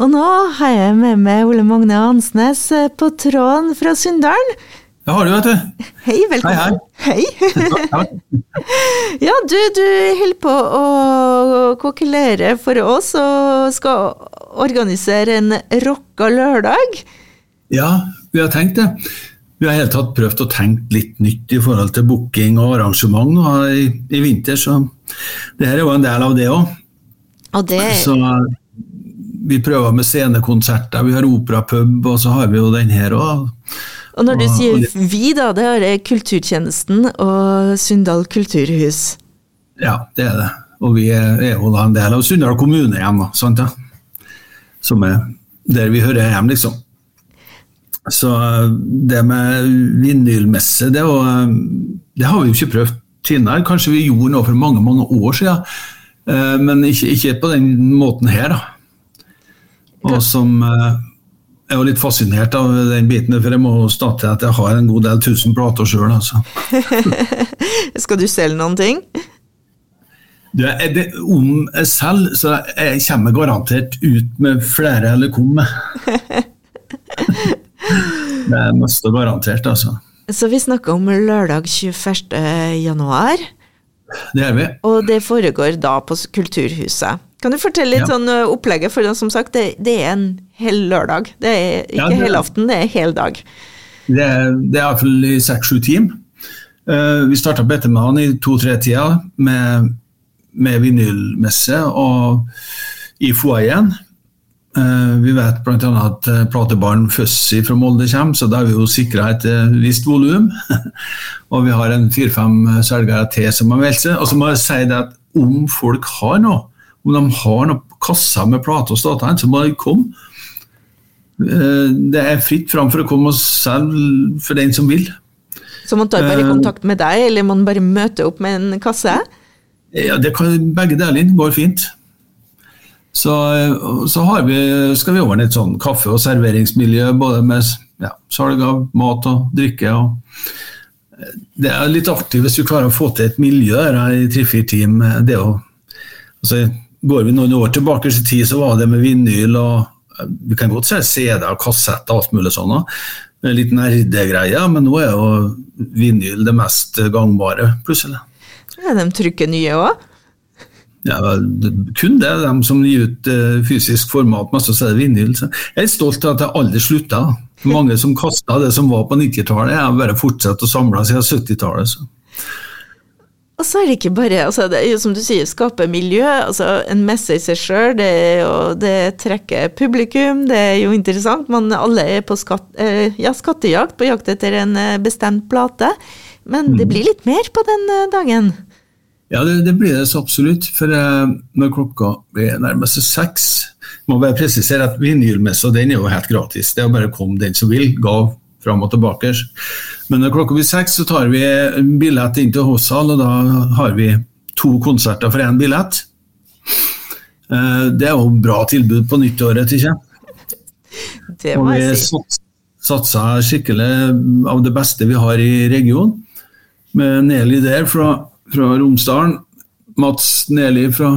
Og nå har jeg med meg Ole Magne Hansnes eh, på tråden fra Sunndalen. Det har du, vet du. Hei, velkommen. Hei, hei. ja, du, du holder på å kokkelere for oss og skal organisere en rocka lørdag. Ja, vi har tenkt det. Vi har helt tatt prøvd å tenke litt nytt i forhold til booking og arrangement nå, i, i vinter, så det her er jo en del av det òg. Det... Så vi prøver med scenekonserter, vi har operapub, og så har vi jo den her òg. Og når du og, sier og vi, da, det er Kulturtjenesten og Sunndal kulturhus? Ja, det er det. Og vi er, jo da en del av Sunndal kommune igjen, da, sant ja? Som er der vi hører hjem, liksom. Så det med vinylmesse, det, og, det har vi jo ikke prøvd tidligere. Kanskje vi gjorde noe for mange, mange år siden, eh, men ikke, ikke på den måten her, da. Og som jeg er jo litt fascinert av den biten, for jeg må starte at jeg har en god del tusen plater sjøl. Altså. Skal du selge noen ting? Du, det, om jeg selger, så jeg kommer garantert ut med flere eller kom med. det er mest garantert, altså. Så vi snakker om lørdag 21. januar. Det er vi. Og det foregår da på Kulturhuset. Kan du fortelle litt ja. sånn opplegget? For som sagt, det, det, er en hel lørdag. Det er ikke ja, det, helaften, det er hel dag. Det er, det er iallfall i seks-sju timer. Uh, vi starta på ettermiddagen i to-tre-tida med, med vinylmesse og i foajeen. Uh, vi vet bl.a. at platebarn platebaren Fuzzy fra Molde kommer, så da har vi jo sikra et uh, visst volum. og vi har en fire-fem selgere til som har meldt seg. Og så må jeg si det at om folk har noe om de har noen kasser med plater og stater, så må de komme. Eh, det er fritt fram for å komme og selge for den som vil. Så man tar bare eh, kontakt med deg, eller man bare møter opp med en kasse? Ja, det kan, Begge deler går fint. Så, så vi, skal vi ordne et sånn kaffe- og serveringsmiljø, både med ja, salg av mat og drikke. Og det er litt artig hvis vi klarer å få til et miljø der i tre-fire team. Det å, altså, Går vi noen år tilbake i tid, så var det med vinyl og Vi kan godt si CD og kassett og alt mulig sånn. En liten nerdegreie, men nå er jo vinyl det mest gangbare, plutselig. Ja, de trykker nye òg? Ja, kun det. De som gir ut uh, fysisk format, mest så er det vinyl. Så jeg er stolt av at jeg aldri slutta. Mange som kasta det som var på 90-tallet, jeg har bare fortsatt å samle siden 70-tallet. Og så er det ikke bare altså det er jo Som du sier, skape miljø. altså En messe i seg sjøl, det, det, trekker publikum, det er jo interessant. Man alle er på skatt, eh, ja, skattejakt, på jakt etter en eh, bestemt plate. Men det mm. blir litt mer på den eh, dagen? Ja, det, det blir det så absolutt. For når klokka blir nærmest seks må bare presisere at vinylmessa den er jo helt gratis. Det er bare å komme den som vil. Gav fram og tilbake. Men når klokka blir seks, så tar vi billett inn til Hossal, og da har vi to konserter for én billett. Eh, det er jo bra tilbud på nyttåret, ikke. Det må jeg si. Og vi satsa skikkelig av det beste vi har i regionen. Med Neli der fra, fra Romsdalen, Mats Neli fra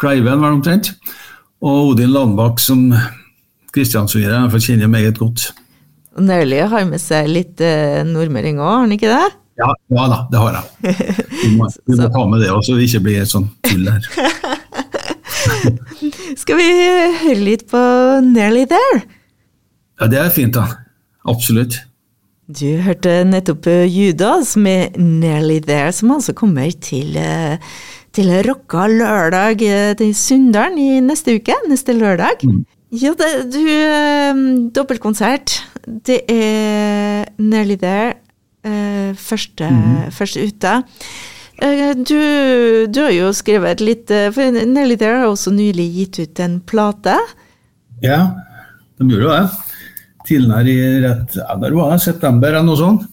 Kleiven, vel omtrent, og Odin Landbakk, som Kristiansund kjenner meget godt. Nelly har med seg litt eh, nordmøring òg, har han ikke det? Ja, ja, da, det har jeg. Vi må, vi må ta med det også, så det ikke blir et sånt tull her. Skal vi høre litt på Nearly There? Ja, det er fint, da. Absolutt. Du hørte nettopp eh, Judas med Nearly There, som altså kommer til, eh, til Rocka lørdag eh, til Sunndalen i neste uke, neste lørdag. Mm. Ja, det, du Dobbeltkonsert det er Nearly There. Uh, første, mm. første ute. Uh, du, du, har jo skrevet litt uh, For Nearly There har også nylig gitt ut en plate. Ja, de gjorde jo det. Tidligere i rett ja, der var det, september eller noe sånt.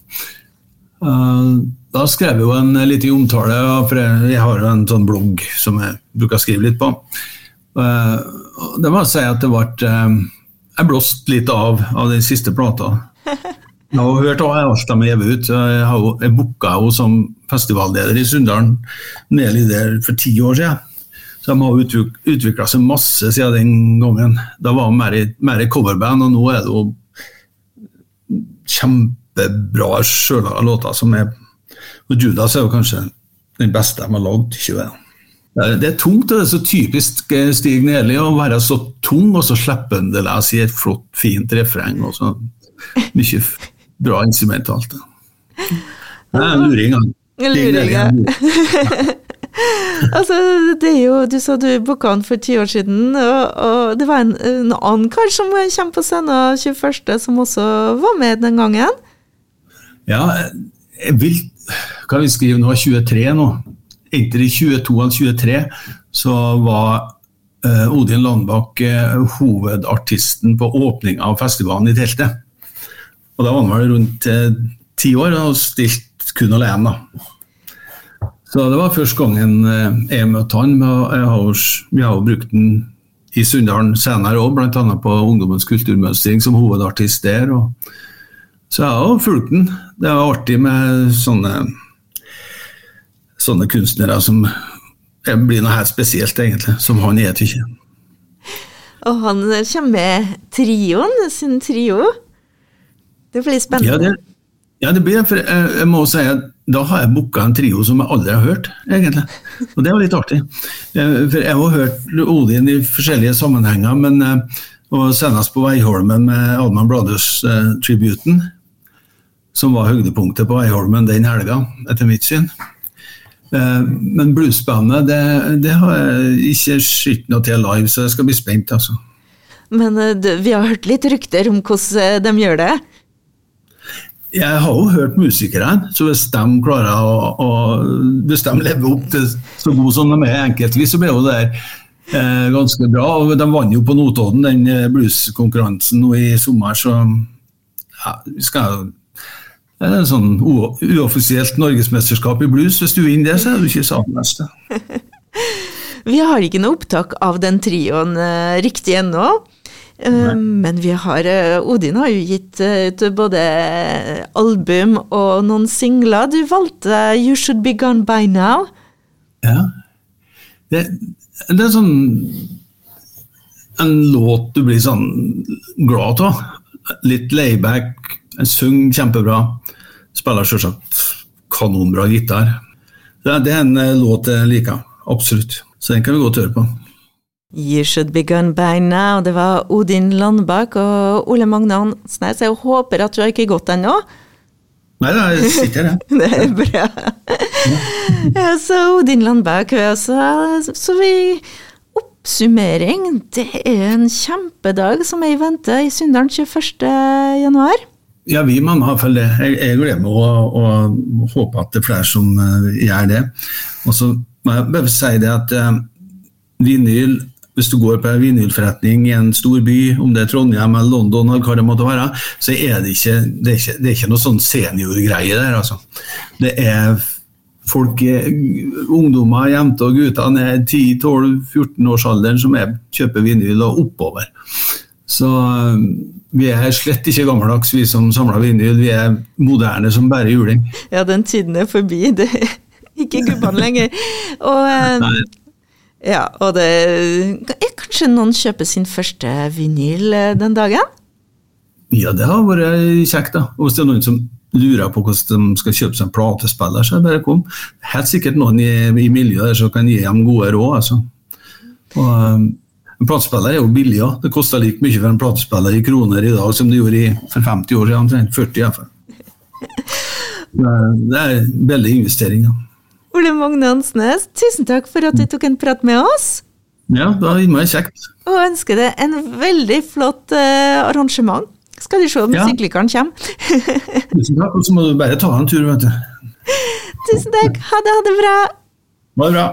da skrev jeg jo en liten omtale, for jeg har jo en sånn blogg som jeg bruker å skrive litt på. Det må jeg si at det ble jeg blåste litt av av den siste plata. Jeg har hørt de har gitt ut. Jeg, har, jeg booka henne som festivalleder i Sunndalen nede der for ti år siden. Så de har utvikla seg masse siden den gangen. Da var de mer, mer coverband, og nå er det jo kjempebra sjølaga låter som er Og Judas er jo kanskje den beste de har lagd. ikke det? Det er tungt, og det er så typisk eh, Stig Neli å være så tung og så slippende lese i et flott, fint refreng. og så Mye bra instrumentalt. Det er en luring, han. Luring, altså, det er jo, Du sa du booka han for ti år siden, og, og det var en, en, annen kar som kommer på scenen 21., som også var med den gangen? Ja, jeg vil Hva vi skrive nå? 23 nå. Inntil i 22 eller 23 så var uh, Odin Landbakk uh, hovedartisten på åpninga av festivalen i teltet. Og da var han vel rundt uh, ti år og stilt kun alene. da. Så det var første gangen eh, jeg møtte han. Vi har jo brukt den i Sunndalen senere òg, bl.a. på Ungdommens kulturmønstring som hovedartist der. Og, så jeg har jo fulgt den. Det er artig med sånne, sånne kunstnere som blir noe helt spesielt, egentlig. Som han er, tykker jeg. Og han kommer med trioen, sin trio. Det blir spennende. Ja, det, ja, det blir for jeg, jeg må si at da har jeg booka en trio som jeg aldri har hørt, egentlig. Og det var litt artig. Eh, for jeg har hørt Odin i forskjellige sammenhenger, men eh, og senest på Veiholmen med Alman Brothers-tributen, som var høydepunktet på Veiholmen den helga, etter mitt syn. Eh, men bluesbandet, det, det har jeg ikke sett noe til live, så jeg skal bli spent, altså. Men vi har hørt litt rykter om hvordan de gjør det? Jeg har jo hørt musikerne, så hvis de klarer å, å Hvis de lever opp til så god som de er enkeltvis, så blir jo det der eh, ganske bra. og De vant jo på Notodden, den eh, blueskonkurransen nå i sommer, så ja, skal jeg en sånn uoffisielt norgesmesterskap i blues. Hvis du vinner det, så er du ikke salmester. vi har ikke noe opptak av den trioen uh, riktig ennå. Eh, men vi har eh, Odin har jo gitt eh, ut både album og noen singler. Du valgte You Should Be Gone By Now. Ja. Det, det er sånn En låt du blir sånn glad av. Litt layback. Synger kjempebra. Spiller selvsagt kanonbra gitar. Det, er en låt jeg liker. Absolutt. Så den kan vi godt høre på. You Should Be Gone By Now. Det var Odin Landbakk og Ole Magne Hansnes. Jeg håper at du har ikke gått ennå? Nei, det sitter jeg. det er bra. Ja, så Odin Landbakk, så, så vi Oppsummering. Det er en kjempedag som er i vente i Sunndalen 21. Ja, vi må har følt det. Jeg, jeg gleder meg og, og at det er flere som uh, gjør det. Og så må jeg bare si det at uh, vinyl hvis du går på en vinylforretning i en stor by, om det er Trondheim eller London, eller hva det måtte være, så er det ikke, det er ikke, det er ikke noe sånn seniorgreie der. Altså. Det er folk, ungdommer, jenter og gutter ned 10-12-14 årsalderen som er, kjøper vinyl og oppover. Så vi er slett ikke gammeldags, vi som samler vinyl. Vi er moderne som bare juling. Ja, den tiden er forbi. Det er ikke gubbene lenger. Og, Ja, og det er Kanskje noen kjøper sin første vinyl eh, den dagen? Ja, det har vært kjekt, da. Og hvis det er noen som lurer på hvordan de skal kjøpe seg en platespiller, så bare kom. Helt sikkert noen i, i miljøet der som kan gi dem gode råd. altså. Og, um, en platespiller er jo billig òg. Det koster like mye for en platespiller i kroner i dag som det gjorde i, for 50 år siden. 40 i hvert fall. Det er veldig investering. Ja. Ole Magne Hansnes, tusen takk for at du tok en prat med oss. Ja, det var innmari kjekt. Og ønsker deg en veldig flott uh, arrangement. Skal du se om ja. syklikeren kommer. tusen takk, og så må du bare ta en tur, vet du. Tusen takk. Ha det, ha det bra. Ha det bra.